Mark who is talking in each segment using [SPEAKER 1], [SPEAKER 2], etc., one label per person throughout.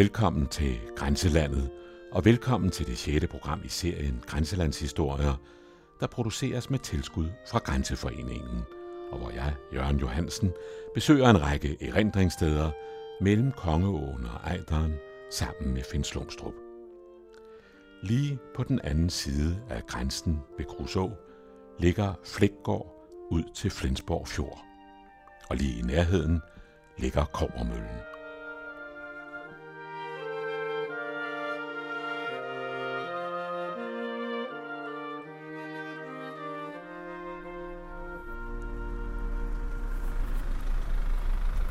[SPEAKER 1] velkommen til Grænselandet, og velkommen til det sjette program i serien Grænselandshistorier, der produceres med tilskud fra Grænseforeningen, og hvor jeg, Jørgen Johansen, besøger en række erindringssteder mellem Kongeåen og Ejderen sammen med Finn Slumstrup. Lige på den anden side af grænsen ved Kruså ligger Flækgård ud til Flensborg Fjord. Og lige i nærheden ligger Kovermøllen.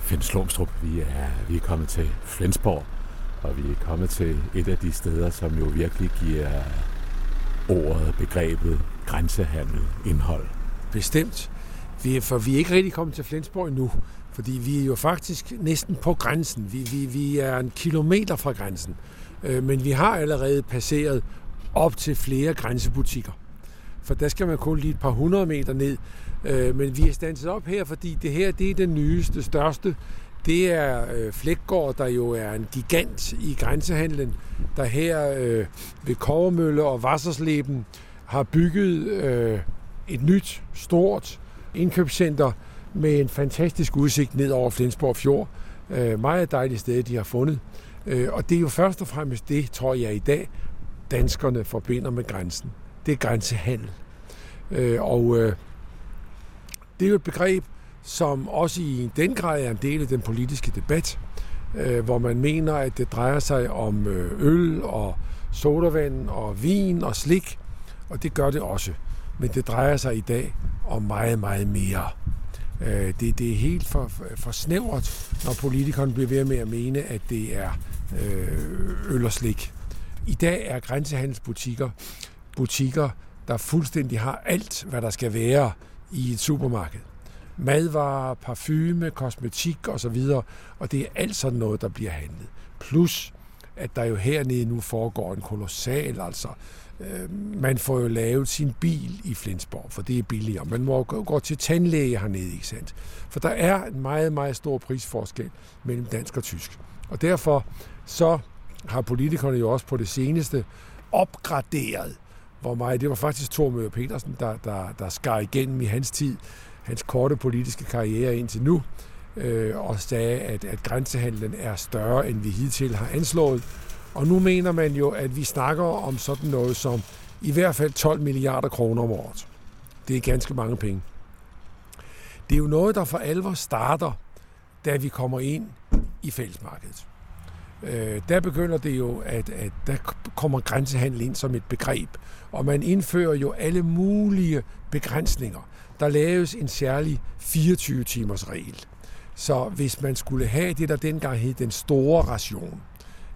[SPEAKER 1] Finn Slumstrup, vi er, vi er kommet til Flensborg, og vi er kommet til et af de steder, som jo virkelig giver ordet, begrebet grænsehandel indhold.
[SPEAKER 2] Bestemt. Vi, for vi er ikke rigtig kommet til Flensborg endnu, fordi vi er jo faktisk næsten på grænsen. Vi, vi, vi er en kilometer fra grænsen, øh, men vi har allerede passeret op til flere grænsebutikker. For der skal man kun lige et par hundrede meter ned. Øh, men vi er standset op her, fordi det her det er den nyeste, største. Det er øh, der jo er en gigant i grænsehandlen, der her øh, ved Kovermølle og Wassersleben har bygget øh, et nyt, stort indkøbscenter med en fantastisk udsigt ned over Flensborg Fjord. Øh, meget dejligt sted, de har fundet. Øh, og det er jo først og fremmest det, tror jeg i dag, danskerne forbinder med grænsen. Det er grænsehandel. Øh, og øh, det er jo et begreb, som også i den grad er en del af den politiske debat, øh, hvor man mener, at det drejer sig om øh, øl og sodavand og vin og slik, og det gør det også. Men det drejer sig i dag om meget, meget mere. Øh, det, det er helt for, for snævert, når politikerne bliver ved med at mene, at det er øh, øl og slik. I dag er grænsehandelsbutikker butikker, der fuldstændig har alt, hvad der skal være i et supermarked. Madvarer, parfume, kosmetik osv. Og det er alt sådan noget, der bliver handlet. Plus, at der jo hernede nu foregår en kolossal, altså øh, man får jo lavet sin bil i Flensborg, for det er billigere. Man må gå til tandlæge hernede, ikke sandt? For der er en meget, meget stor prisforskel mellem dansk og tysk. Og derfor så har politikerne jo også på det seneste opgraderet hvor meget, det var faktisk Thor Møller Petersen, der, der, der skar igennem i hans tid, hans korte politiske karriere indtil nu, øh, og sagde, at, at grænsehandlen er større, end vi hidtil har anslået. Og nu mener man jo, at vi snakker om sådan noget som i hvert fald 12 milliarder kroner om året. Det er ganske mange penge. Det er jo noget, der for alvor starter, da vi kommer ind i fællesmarkedet. Øh, der begynder det jo, at, at der kommer grænsehandel ind som et begreb, og man indfører jo alle mulige begrænsninger. Der laves en særlig 24-timers regel. Så hvis man skulle have det, der dengang hed den store ration,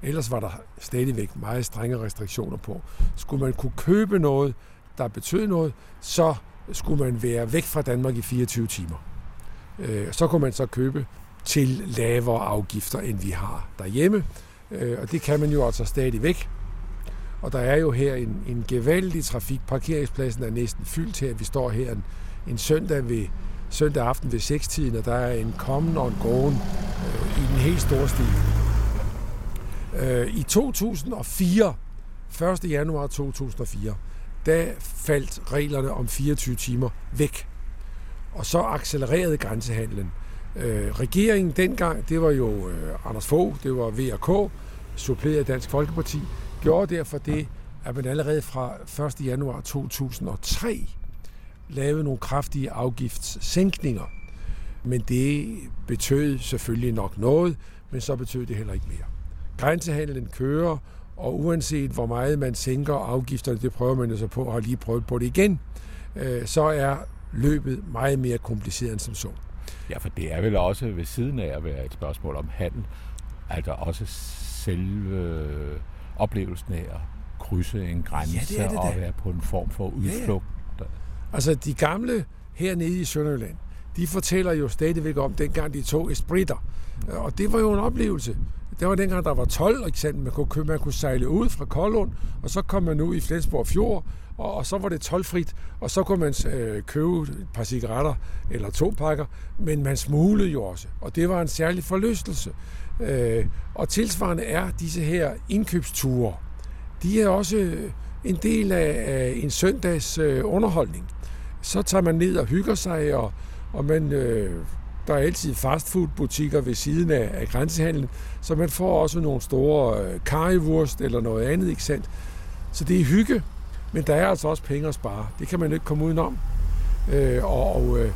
[SPEAKER 2] ellers var der stadigvæk meget strenge restriktioner på, skulle man kunne købe noget, der betød noget, så skulle man være væk fra Danmark i 24 timer. Øh, så kunne man så købe til lavere afgifter, end vi har derhjemme. Øh, og det kan man jo altså stadigvæk. Og der er jo her en, en gevaldig trafik. Parkeringspladsen er næsten fyldt her. Vi står her en, en søndag ved søndag aften ved 6-tiden, og der er en kommen og en gåen øh, i den helt store stil. Øh, I 2004, 1. januar 2004, der faldt reglerne om 24 timer væk. Og så accelererede grænsehandlen. Øh, regeringen dengang, det var jo øh, Anders Fogh, det var VRK, suppleret Dansk Folkeparti, gjorde derfor det, at man allerede fra 1. januar 2003 lavede nogle kraftige afgiftssænkninger. Men det betød selvfølgelig nok noget, men så betød det heller ikke mere. Grænsehandlen kører, og uanset hvor meget man sænker afgifterne, det prøver man jo så på, og har lige prøvet på det igen, øh, så er løbet meget mere kompliceret end som så.
[SPEAKER 1] Ja, for det er vel også ved siden af at være et spørgsmål om handel, altså også selve oplevelsen af at krydse en grænse ja, det det og være på en form for udflugt. Ja, ja.
[SPEAKER 2] Altså de gamle hernede i Sønderjylland, de fortæller jo stadigvæk om dengang de tog espritter. Og det var jo en oplevelse. Det var dengang, der var 12, eksempel. Man kunne, man kunne sejle ud fra Koldund, og så kom man ud i Flensborg Fjord, og, og så var det tolvfrit, og så kunne man øh, købe et par cigaretter eller to pakker, men man smuglede jo også, og det var en særlig forlystelse. Øh, og tilsvarende er disse her indkøbsture, de er også øh, en del af, en søndags øh, underholdning. Så tager man ned og hygger sig, og, og man, øh, der er altid fastfoodbutikker ved siden af, af grænsehandlen, så man får også nogle store karivurst eller noget andet, ikke sandt? Så det er hygge, men der er altså også penge at spare. Det kan man ikke komme udenom. Øh, og og øh,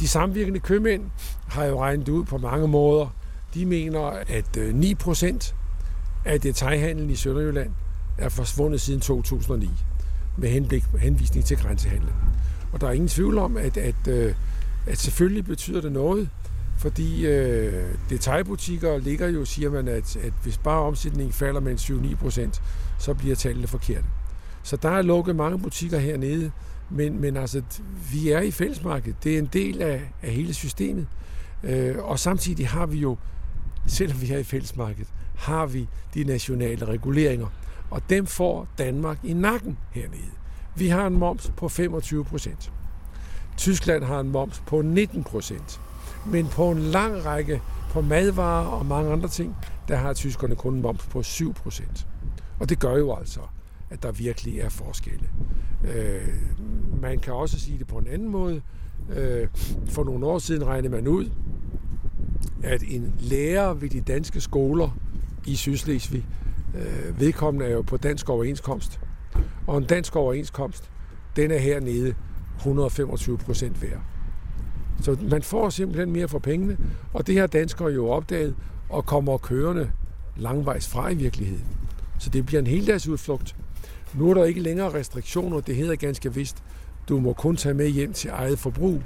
[SPEAKER 2] de samvirkende købmænd har jo regnet ud på mange måder. De mener, at øh, 9% af detaljhandlen i Sønderjylland er forsvundet siden 2009 med henblik, henvisning til grænsehandlen. Og der er ingen tvivl om, at, at, øh, at selvfølgelig betyder det noget, fordi øh, detaljbutikker ligger jo, siger man, at, at hvis bare omsætningen falder med 7-9 procent, så bliver tallene forkerte. Så der er lukket mange butikker hernede, men, men altså, vi er i fællesmarkedet. Det er en del af, af hele systemet. Øh, og samtidig har vi jo, selvom vi er i fællesmarkedet, har vi de nationale reguleringer. Og dem får Danmark i nakken hernede. Vi har en moms på 25 procent. Tyskland har en moms på 19 procent. Men på en lang række, på madvarer og mange andre ting, der har tyskerne kun en moms på 7 procent. Og det gør jo altså, at der virkelig er forskelle. Øh, man kan også sige det på en anden måde. Øh, for nogle år siden regnede man ud, at en lærer ved de danske skoler i Sydslesvig, øh, vedkommende er jo på dansk overenskomst, og en dansk overenskomst, den er hernede 125 procent værd. Så man får simpelthen mere for pengene, og det har danskere jo opdaget, og kommer kørende langvejs fra i virkeligheden. Så det bliver en heldagsudflugt. Nu er der ikke længere restriktioner, det hedder ganske vist, du må kun tage med hjem til eget forbrug.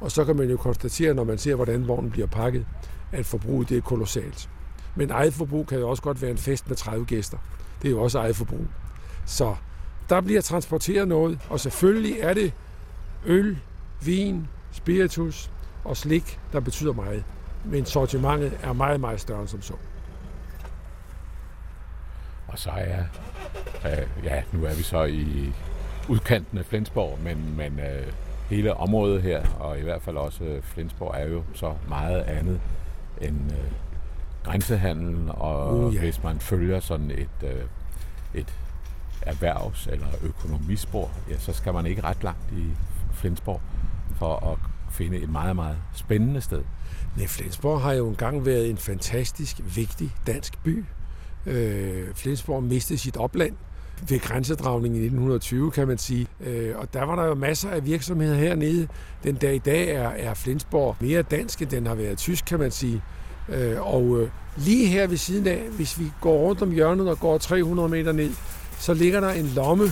[SPEAKER 2] Og så kan man jo konstatere, når man ser, hvordan vognen bliver pakket, at forbruget det er kolossalt. Men eget forbrug kan jo også godt være en fest med 30 gæster. Det er jo også eget forbrug. Så der bliver transporteret noget, og selvfølgelig er det øl, vin, spiritus og slik, der betyder meget. Men sortimentet er meget, meget større end som så.
[SPEAKER 1] Og så er, øh, ja, nu er vi så i udkanten af Flensborg, men, men øh, hele området her, og i hvert fald også øh, Flensborg, er jo så meget andet end øh, grænsehandel, og uh, ja. hvis man følger sådan et, øh, et erhvervs- eller økonomispor, ja, så skal man ikke ret langt i Flensborg for at finde et meget, meget spændende sted.
[SPEAKER 2] Nej, Flensborg har jo engang været en fantastisk vigtig dansk by. Øh, Flensborg mistede sit opland ved grænsedragningen i 1920, kan man sige. Øh, og der var der jo masser af virksomheder hernede. Den dag i dag er, er Flensborg mere dansk, end den har været tysk, kan man sige. Øh, og øh, lige her ved siden af, hvis vi går rundt om hjørnet og går 300 meter ned, så ligger der en lomme,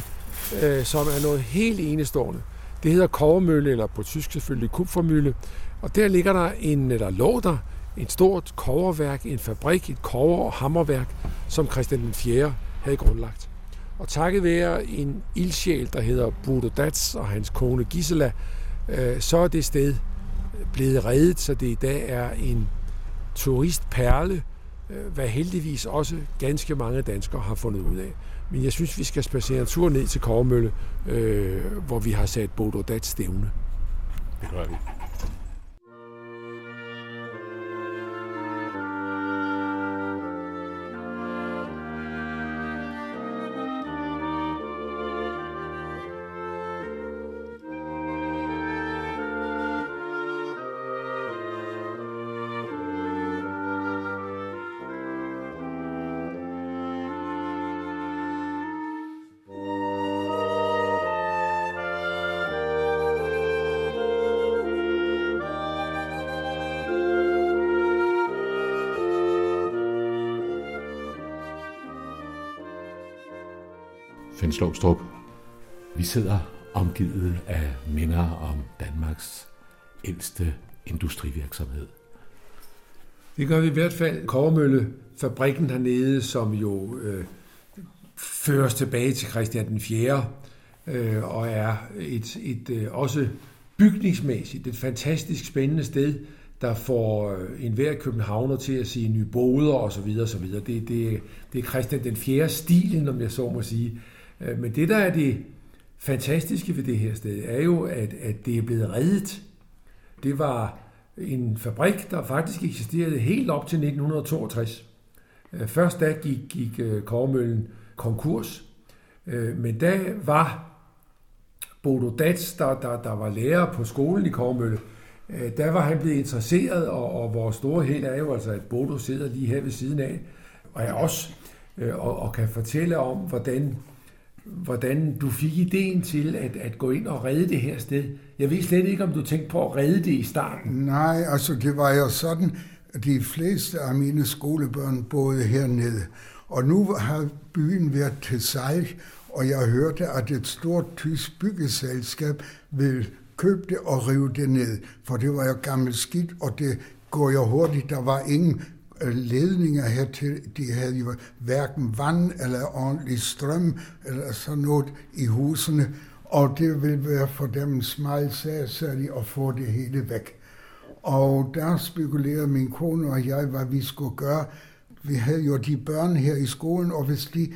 [SPEAKER 2] øh, som er noget helt enestående. Det hedder kovermølle, eller på tysk selvfølgelig kupfermølle. Og der ligger der en, eller lå der et stort koverværk, en fabrik, et kover- og hammerværk, som Christian den 4. havde grundlagt. Og takket være en ildsjæl, der hedder Bodo Dats og hans kone Gisela, øh, så er det sted blevet reddet, så det i dag er en turistperle, øh, hvad heldigvis også ganske mange danskere har fundet ud af. Men jeg synes, vi skal spacere en tur ned til Kovermølle, øh, hvor vi har sat Bodo Dats stævne.
[SPEAKER 1] Det gør vi. Fenslåstrup. Vi sidder omgivet af minder om Danmarks ældste industrivirksomhed.
[SPEAKER 2] Det gør vi i hvert fald. Kovermølle, fabrikken hernede, som jo øh, føres tilbage til Christian den 4. Øh, og er et, et øh, også bygningsmæssigt et fantastisk spændende sted, der får øh, enhver københavner til at sige nye boder osv. osv. Det, det, det er Christian den 4. stilen, om jeg så må sige. Øh, men det, der er det fantastiske ved det her sted, er jo, at, at det er blevet reddet. Det var en fabrik, der faktisk eksisterede helt op til 1962. Øh, først da gik, gik øh, Kormøllen konkurs, men da var Bodo Dats, der, der, der var lærer på skolen i Kormølle, der var han blevet interesseret, og, og vores store held er jo altså, at Bodo sidder lige her ved siden af, og er også, og, og kan fortælle om, hvordan hvordan du fik ideen til at, at gå ind og redde det her sted. Jeg ved slet ikke, om du tænkte på at redde det i starten.
[SPEAKER 3] Nej, altså det var jo sådan, at de fleste af mine skolebørn boede hernede. Og nu har byen været til sejl, og jeg hørte, at et stort tysk byggeselskab ville købe det og rive det ned. For det var jo gammelt skidt, og det går jo hurtigt. Der var ingen Øh, ledninger hertil. De havde jo hverken vand eller ordentlig strøm eller sådan noget i husene, og det ville være for dem en smal sag, sagde de, at få det hele væk. Og der spekulerede min kone og jeg, hvad vi skulle gøre. Vi havde jo de børn her i skolen, og hvis, de,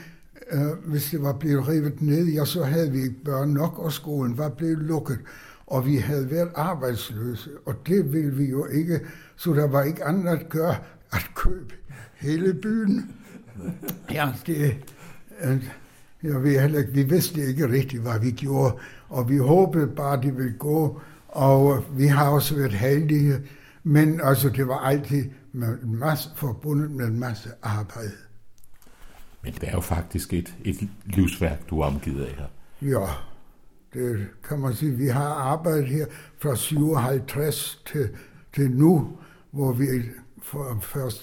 [SPEAKER 3] øh, hvis det var blevet revet ned, ja, så havde vi ikke børn nok, og skolen var blevet lukket. Og vi havde været arbejdsløse, og det ville vi jo ikke, så der var ikke andet at gøre, at købe hele byen. Ja, det, jeg ved heller ikke, vi vidste ikke rigtigt, hvad vi gjorde, og vi håbede bare, det ville gå, og vi har også været heldige, men altså, det var altid med en masse, forbundet med en masse arbejde.
[SPEAKER 1] Men det er jo faktisk et, et livsværk, du er omgivet af her.
[SPEAKER 3] Ja, det kan man sige. Vi har arbejdet her fra 57 til, til nu, hvor vi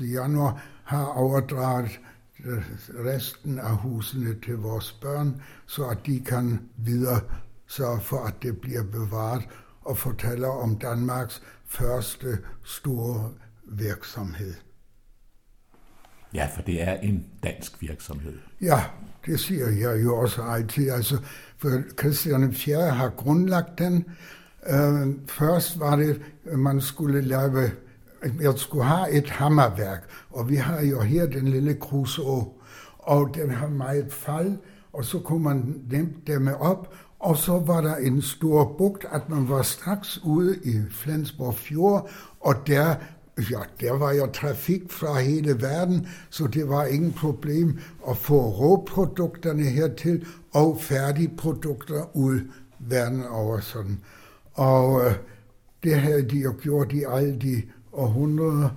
[SPEAKER 3] 1. januar har overdraget øh, resten af husene til vores børn, så at de kan videre sørge for, at det bliver bevaret og fortæller om Danmarks første store virksomhed.
[SPEAKER 1] Ja, for det er en dansk virksomhed.
[SPEAKER 3] Ja, det siger jeg jo også altid. Altså, for Christian 4. har grundlagt den. Øh, først var det, at man skulle lave jeg skulle have et hammerværk, og vi har jo her den lille Kruså, og den har meget fald, og så kunne man nemt dæmme op, og så var der en stor bugt, at man var straks ude i Flensborg Fjord, og der, ja, der var jo trafik fra hele verden, så det var ingen problem at få råprodukterne hertil og færdigprodukter ud verden over sådan. Og øh, det havde de jo gjort i alle de århundrede,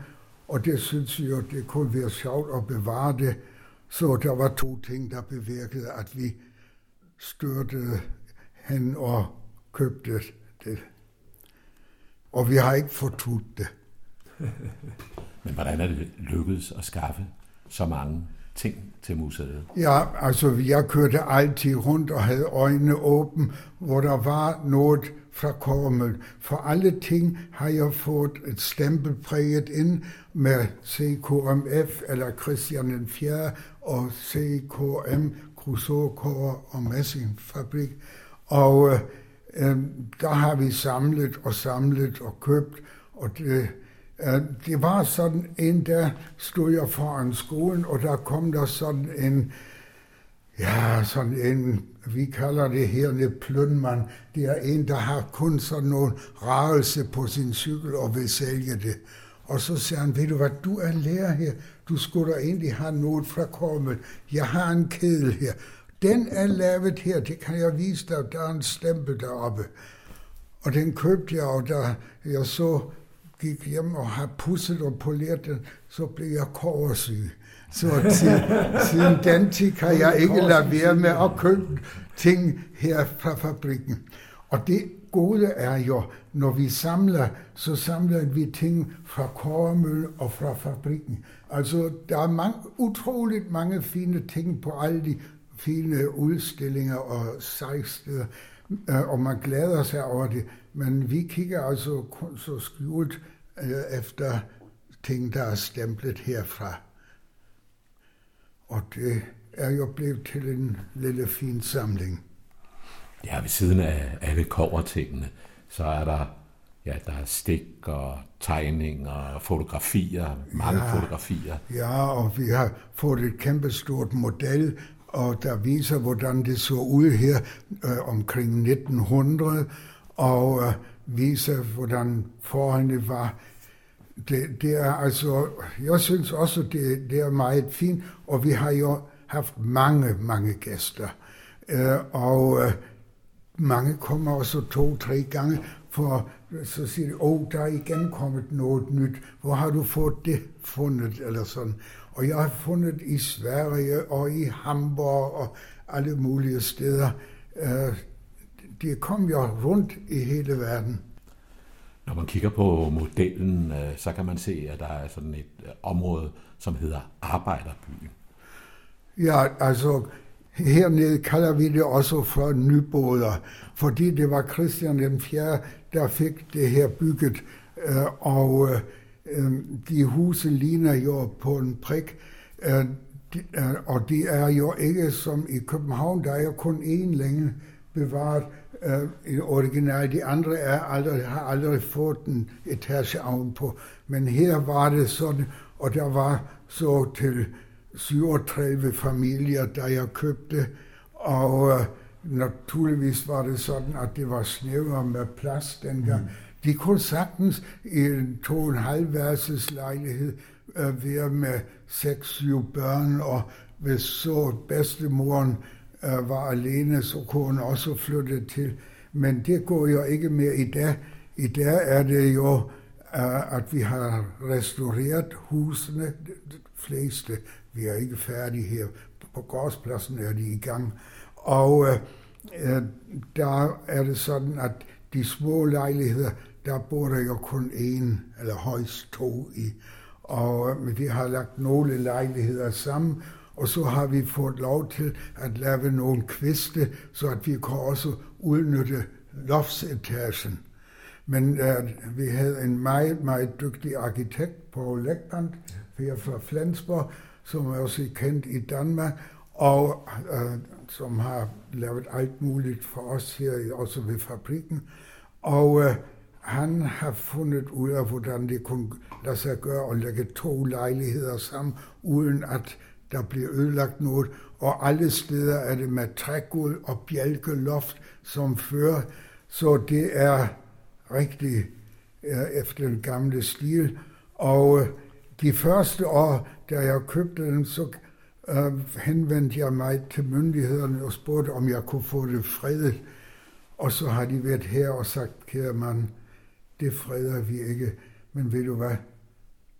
[SPEAKER 3] og det synes vi jo, det kunne være sjovt at bevare det. Så der var to ting, der bevirkede, at vi styrtede hen og købte det. Og vi har ikke fortudt det.
[SPEAKER 1] Men hvordan er det lykkedes at skaffe så mange ting til museet?
[SPEAKER 3] Ja, altså jeg kørte altid rundt og havde øjnene åbne, hvor der var noget fra Kormel. For alle ting har jeg fået et stempel præget ind med CKMF eller Christian den 4. og CKM, Krusåkår og Messingfabrik. Og øh, øh, der har vi samlet og samlet og købt, og det, det var sådan en, dag, stod jeg foran skolen, og der kom der sådan en, ja, sådan en vi kalder det her en plønmand. Det er en, der har kun sådan nogle ragelse på sin cykel og vil sælge det. Og så siger han, ved du hvad, du er lærer her. Du skulle da egentlig have noget fra kommet. Jeg har en kedel her. Den er lavet her, det kan jeg vise dig. Der er en stempel deroppe. Og den købte jeg, og der, jeg så gik hjem og har pusset og poleret den, så blev jeg koversyg. Så til, siden den tid kan jeg ikke lade være med at købe ting her fra fabrikken. Og det gode er jo, når vi samler, så samler vi ting fra Kåremøl og fra fabrikken. Altså, der er mange, utroligt mange fine ting på alle de fine udstillinger og sejsteder, og man glæder sig over det. Men vi kigger altså kun så skjult øh, efter ting, der er stemplet herfra. Og det er jo blevet til en lille fin samling.
[SPEAKER 1] Ja, ved siden af alle kovertingene, så er der, ja, der er stik og tegninger og fotografier, mange ja, fotografier.
[SPEAKER 3] Ja, og vi har fået et kæmpestort model, og der viser, hvordan det så ud her øh, omkring 1900, og øh, viser, hvordan forholdene var. Det, det er altså, jeg synes også, det, det er meget fint, og vi har jo haft mange, mange gæster. Øh, og øh, mange kommer også to-tre gange, for så siger de, åh, oh, der er igen kommet noget nyt. Hvor har du fået det fundet? Eller sådan. Og jeg har fundet i Sverige og i Hamburg og alle mulige steder. Øh, det kom jo rundt i hele verden.
[SPEAKER 1] Når man kigger på modellen, øh, så kan man se, at der er sådan et øh, område, som hedder Arbejderbyen.
[SPEAKER 3] Ja, altså hernede kalder vi det også for nybåder, fordi det var Christian den 4., der fik det her bygget, og Øhm, de huse ligner jo på en prik, øh, øh, og de er jo ikke som i København, der er jo kun én længe bevaret øh, i original. De andre er aldrig, har aldrig fået en etage ovenpå. Men her var det sådan, og der var så til 37 familier, der jeg købte, og uh, naturligvis var det sådan, at det var snævere med plads dengang. Mm. De kunne sagtens i en to og en halv værelses lejlighed øh, være med seks, syv børn, og hvis så bedstemoren øh, var alene, så kunne hun også flytte til. Men det går jo ikke mere i dag. I dag er det jo, øh, at vi har restaureret husene, de fleste. Vi er ikke færdige her. På gårdspladsen er de i gang. Og øh, øh der er det sådan, at de små lejligheder, der bor der jo kun en eller højst to i. Og øh, vi har lagt nogle lejligheder sammen, og så har vi fået lov til at lave nogle kviste, så at vi kan også udnytte loftsetagen. Men uh, vi havde en meget, meget dygtig arkitekt, på Lækband, her fra Flensborg, som er også kendt i Danmark, og uh, som har lavet alt muligt for os her, også ved fabrikken. Og uh, han har fundet ud af, hvordan det kunne lade sig gøre at lægge to lejligheder sammen, uden at der bliver ødelagt noget. Og alle steder er det med trægulv og bjælkeloft, som før, Så det er rigtig øh, efter den gamle stil. Og øh, de første år, da jeg købte den, så øh, henvendte jeg mig til myndighederne og spurgte, om jeg kunne få det fredet. Og så har de været her og sagt, kære mand, det freder vi ikke. Men ved du hvad,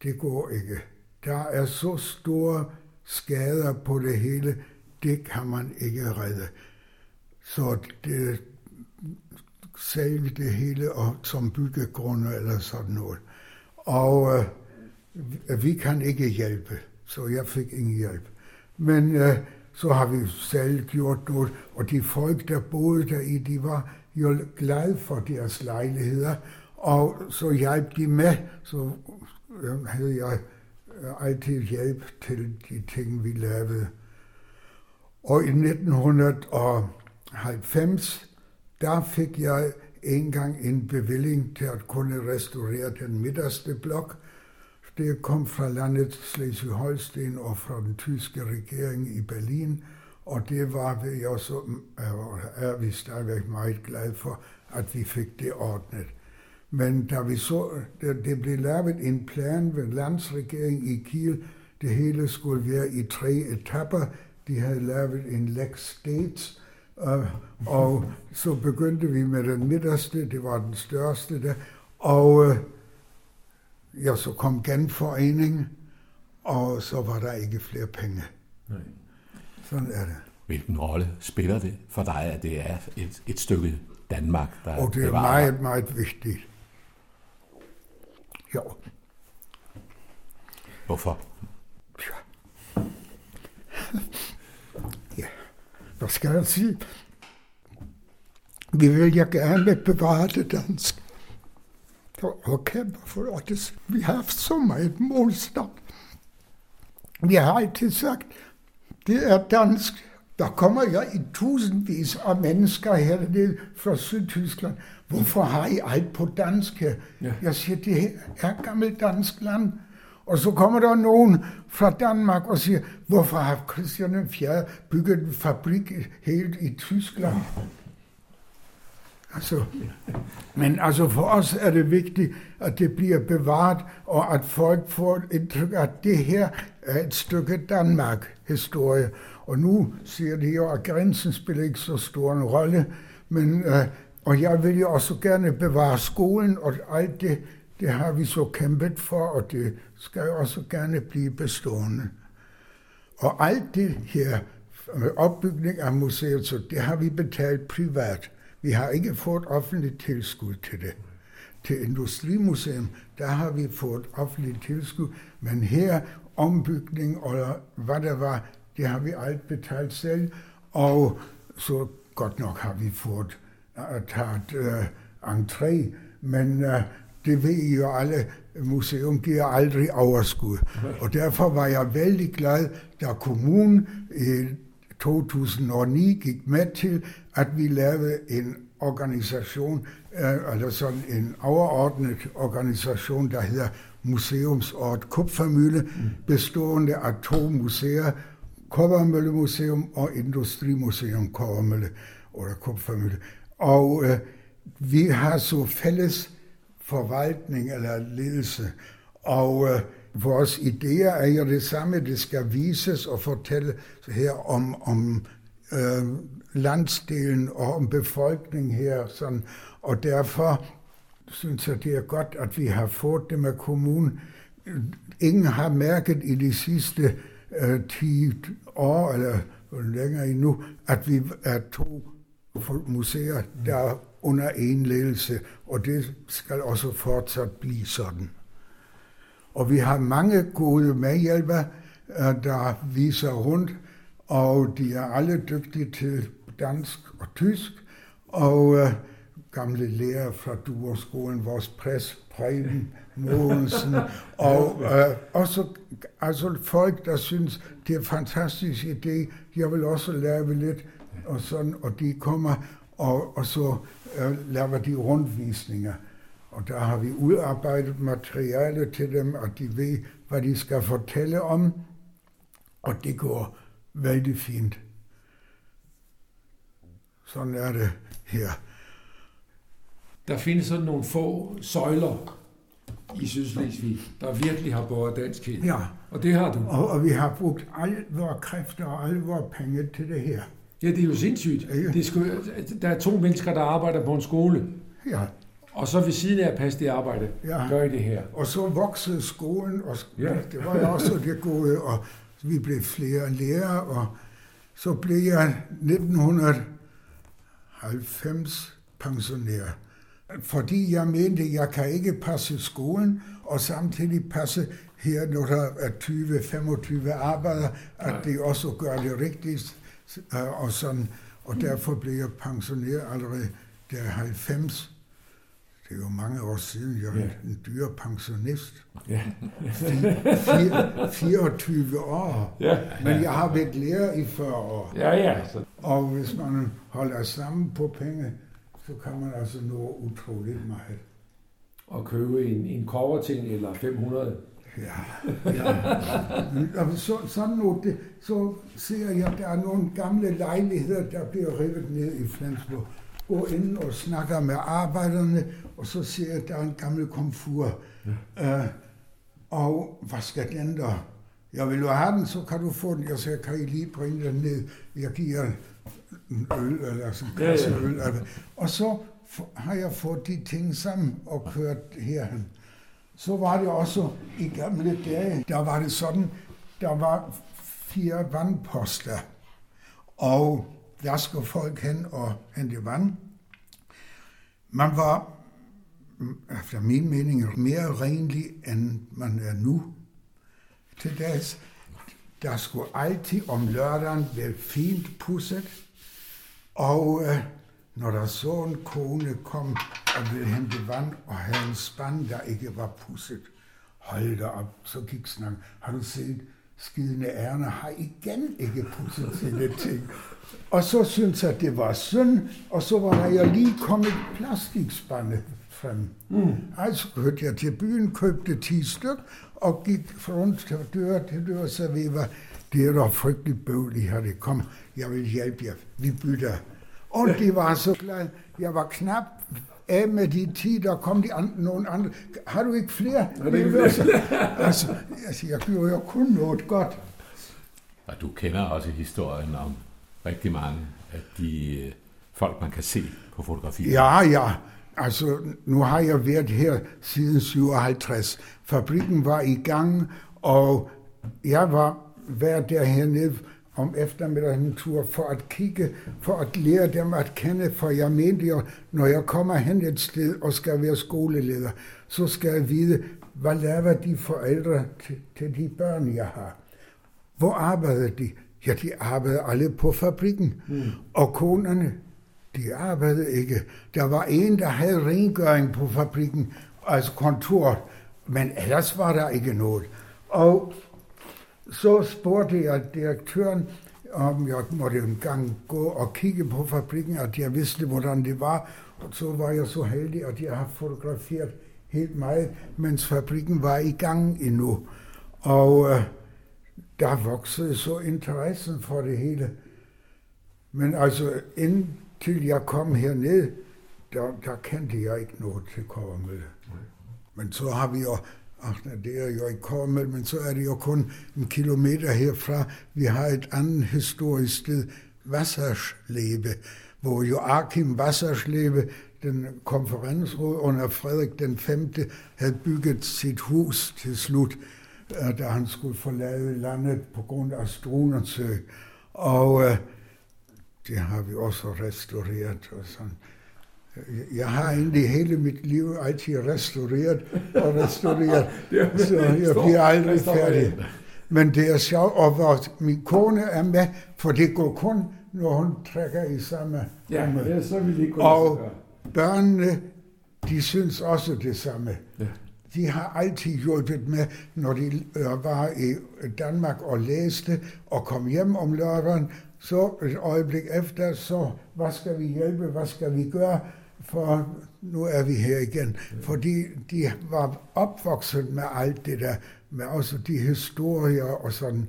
[SPEAKER 3] det går ikke. Der er så store skader på det hele, det kan man ikke redde. Så det sælge det hele og, som byggegrunde eller sådan noget. Og øh, vi kan ikke hjælpe, så jeg fik ingen hjælp. Men øh, så har vi selv gjort noget, og de folk, der boede der i, de var jo glade for deres lejligheder, og så hjalp de med, øh, havde jeg altid hjælp til de ting, vi lavede. Og i 1990, der fik jeg engang en bevilling til at kunne restaurere den midterste blok. Det kom fra landet Slesvig-Holsten og fra den tyske regering i Berlin, og det var vi også, er vi stadigvæk meget glade for, at vi fik det ordnet. Men da vi så, det blev lavet en plan ved landsregeringen i Kiel, det hele skulle være i tre etapper. De havde lavet en Lex States, uh, og så begyndte vi med den midterste, det var den største der, og uh, ja, så kom genforeningen, og så var der ikke flere penge. Nej. Sådan er det.
[SPEAKER 1] Hvilken rolle spiller det for dig, at det er et, et stykke Danmark, der
[SPEAKER 3] Og det er bevarer? meget, meget vigtigt. Jo.
[SPEAKER 1] Hvorfor?
[SPEAKER 3] Ja. ja. Hvad skal jeg sige? Vi vil ja gerne bevare det dansk. Og kæmpe for det. Vi har haft så meget modstand. Vi har altid sagt, det er dansk. Der kommer jo i tusindvis af mennesker hernede fra Sydtyskland. Hvorfor har I alt på dansk her? Ja. Jeg siger, det er gammelt dansk land. Og så kommer der nogen fra Danmark og siger, hvorfor har Christian IV bygget en fabrik helt i Tyskland? Altså, men altså for os er det vigtigt, at det bliver bevaret, og at folk får indtryk at det her er et stykke Danmark-historie. Og nu siger de jo, at grænsen spiller ikke så stor en rolle, men, øh, og jeg vil jo også gerne bevare skolen, og alt det, det har vi så kæmpet for, og det skal jo også gerne blive bestående. Og alt det her, øh, opbygning af museet, så det har vi betalt privat. Vi har ikke fået offentligt tilskud til det. Til Industrimuseum, der har vi fået offentligt tilskud, men her ombygning og hvad der var, det har vi alt betalt selv, og så godt nok har vi fået uh, taget uh, entré, men uh, det ved I jo alle, museum giver aldrig overskud. Og derfor var jeg vældig glad, da kommunen i 2009 gik med til, at vi lavede en organisation, øh, eller sådan en overordnet organisation, der hedder Museumsort Kupfermølle, mm. bestående af to museer, Koppermølle Museum og Industrimuseum Koppermølle, eller Kupfermølle. Og øh, vi har så fælles forvaltning eller ledelse, og øh, vores idéer er jo det samme. Det skal vises og fortælle her om, om øh, landsdelen og om befolkningen her. Sådan. Og derfor synes jeg, det er godt, at vi har fået det med kommunen. Ingen har mærket i de sidste øh, 10 år, eller længere endnu, at vi er to museer, der er under en ledelse, og det skal også fortsat blive sådan. Og vi har mange gode medhjælpere, øh, der viser rundt, og de er alle dygtige til dansk og tysk, og øh, gamle lærer fra Duerskolen, vores præs, Preben Mogensen, og øh, uh, også altså folk, der synes, det er en fantastisk idé, jeg vil også lave lidt, og sådan, og de kommer, og, og så øh, laver de rundvisninger. Og der har vi udarbejdet materiale til dem, og de ved, hvad de skal fortælle om, og det går vældig fint. Sådan er det her.
[SPEAKER 2] Der findes sådan nogle få søjler i Sydslesvig, der virkelig har båret danskhed.
[SPEAKER 3] Ja.
[SPEAKER 2] Og det har du.
[SPEAKER 3] Og, og vi har brugt alle vores kræfter og alle vores penge til det her.
[SPEAKER 2] Ja, det er jo sindssygt. Ja. Det skulle, der er to mennesker, der arbejder på en skole.
[SPEAKER 3] Ja.
[SPEAKER 2] Og så ved siden af at passe det arbejde, ja. gør I det her.
[SPEAKER 3] Og så voksede skolen, og ja. det var jo også det gode, og vi blev flere lærere, og så blev jeg 1990 pensionær. Fordi jeg mente, at jeg kan ikke passe skolen, og samtidig passe her, når der er 20-25 arbejdere, at det også gør det rigtigt, øh, og sådan. Og derfor blev jeg pensionær allerede der 90 det er jo mange år siden, jeg er ja. en dyr pensionist. Ja. 24 år. Ja. Men jeg har været lærer i 40 år.
[SPEAKER 2] Ja, ja. Så.
[SPEAKER 3] Og hvis man holder sammen på penge, så kan man altså nå utroligt meget.
[SPEAKER 2] Og købe en, en coverting eller 500
[SPEAKER 3] Ja, ja. Så, sådan noget, det, så ser jeg, at der er nogle gamle lejligheder, der bliver revet ned i Flensborg går ind og snakker med arbejderne, og så ser jeg, at der er en gammel komfur. Ja. Uh, og hvad skal den der? Jeg vil jo have den, så kan du få den. Jeg siger, kan I lige bringe den ned? Jeg giver en øl, eller sådan en kasse ja, ja. øl. Og så har jeg fået de ting sammen og kørt herhen. Så var det også i gamle dage, der var det sådan, der var fire vandposter. Og der skulle folk hen og hente vand. Man var, efter min mening, mere renlig, end man er nu til dags. Der skulle altid om lørdagen være fint pusset, og øh, når der så en kone kom og ville hente vand og havde en spand, der ikke var pusset, hold da op, så gik snakken. Har du set, skidende ærne har igen ikke pudset sine ting. Og så syntes jeg, at det var synd, og så var jeg lige kommet plastikspande frem. Mm. Altså kørte jeg til byen, købte 10 styk, og gik rundt til dør til dør, så vi var, det er da frygteligt bøvl, I har det. Kom, jeg vil hjælpe jer. Vi bytter. Og de var så glade. Jeg var knap af med de 10, der kom de andre, nogle andre. Har du ikke flere?
[SPEAKER 2] Ja, det er flere.
[SPEAKER 3] altså, altså, jeg gjorde jo kun noget godt.
[SPEAKER 1] Og du kender også historien om rigtig mange af de øh, folk, man kan se på fotografier.
[SPEAKER 3] Ja, ja. Altså, nu har jeg været her siden 57. Fabrikken var i gang, og jeg var været der hernede om eftermiddagen en tur for at kigge, for at lære dem at kende, for jeg mente jo, når jeg kommer hen et sted og skal være skoleleder, så skal jeg vide, hvad laver de forældre til, til de børn, jeg har? Hvor arbejder de? Ja, de arbejder alle på fabrikken. Mm. Og konerne, de arbejdede ikke. Der var en, der havde rengøring på fabrikken, altså kontoret, men ellers var der ikke noget. Og så spurgte jeg direktøren, om jeg måtte en gang gå og kigge på fabrikken, at jeg vidste, hvordan det var. Og så var jeg så heldig, at jeg har fotograferet helt meget, mens fabrikken var i gang endnu. Og øh, der voksede så interessen for det hele. Men altså, indtil jeg kom herned, der, der kendte jeg ikke noget til Kåremølle. Men så har vi jo Ach, det er jo ikke kommet, men så er det jo kun en kilometer herfra. Vi har et andet historisk sted, Wasserslebe, hvor Joachim Wasserslebe, den konferensråd under Frederik den 5., havde bygget sit hus til slut, øh, da han skulle forlade landet på grund af Strunersø. Og uh, det har vi også restaureret og sådan. Jeg har egentlig hele mit liv altid restaureret og restaureret, så jeg bliver aldrig færdig. Men det er sjovt, og hvor min kone er med, for det går kun, når hun trækker i samme
[SPEAKER 2] Ja, det er så vil ikke
[SPEAKER 3] Og børnene, de synes også det samme.
[SPEAKER 2] Ja.
[SPEAKER 3] De har altid hjulpet med, når de øh, var i Danmark og læste og kom hjem om lørdagen, så et øjeblik efter, så hvad skal vi hjælpe, hvad skal vi gøre? For nu er vi her igen. Fordi de var opvokset med alt det der, med også de historier og sådan.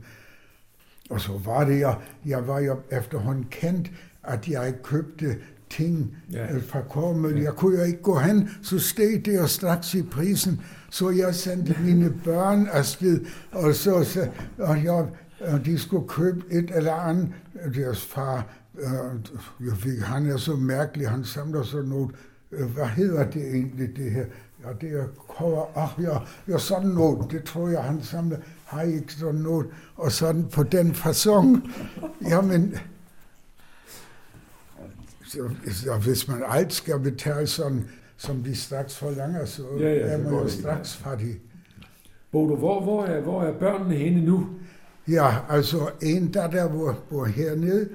[SPEAKER 3] Og så var det jo, jeg var jo efterhånden kendt, at jeg købte ting ja. Øh, fra Kormøl. Jeg kunne jo ikke gå hen, så steg det jo straks i prisen. Så jeg sendte mine børn afsted, og så, og jeg, og de skulle købe et eller andet. Deres far jeg fik, han er så mærkelig, han samler sådan noget, øh, hvad hedder det egentlig, det her? Ja, det er cover, ach ja, ja, sådan noget, det tror jeg, han samler, har I ikke sådan noget, og sådan på den façon. Jamen, så, så hvis man alt skal betale sådan, som de straks forlanger, så ja, ja, er man jo straks fattig.
[SPEAKER 2] Bodo, hvor, hvor, er, hvor er børnene henne nu?
[SPEAKER 3] Ja, altså en der, der bor, bor hernede,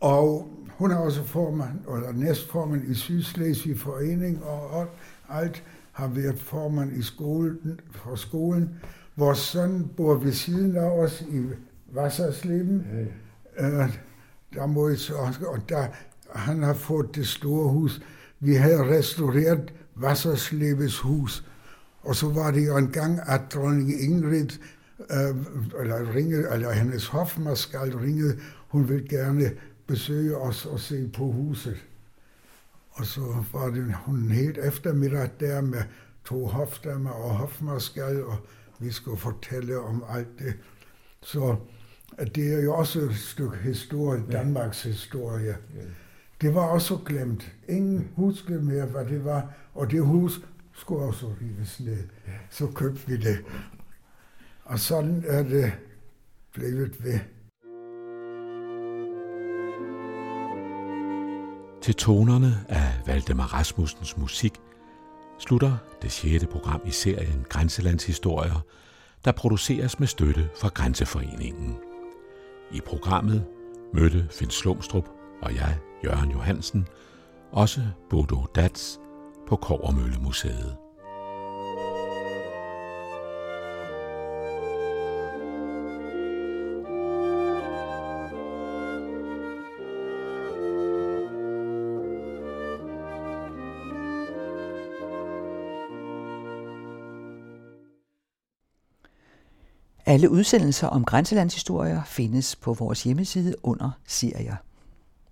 [SPEAKER 3] og hun er også formand, eller næstformand i Sydslesvig Forening, og alt har været formand i skolen, for skolen. Vores søn bor ved siden af os i Wassersleben. Ja, ja. Øh, der så, og der, han har fået det store hus. Vi havde restaureret Wasserslebes hus, og så var det jo en gang, at dronning Ingrid, øh, eller, ringede, eller hendes hofmarskal ringede, hun ville gerne besøge os og se på huset. Og så var det hun helt eftermiddag der med to hofdamer og hofmarskal, og vi skulle fortælle om alt det. Så det er jo også et stykke historie, Danmarks historie. Det var også glemt. Ingen huskede mere, hvad det var, og det hus skulle også rives ned. Så købte vi det. Og sådan er det blevet ved.
[SPEAKER 1] Til tonerne af Valdemar Rasmussens musik slutter det sjette program i serien Grænselandshistorier, der produceres med støtte fra Grænseforeningen. I programmet mødte Finn Slumstrup og jeg, Jørgen Johansen, også Bodo Dats på Kovermølle
[SPEAKER 4] Alle udsendelser om grænselandshistorier findes på vores hjemmeside under serier.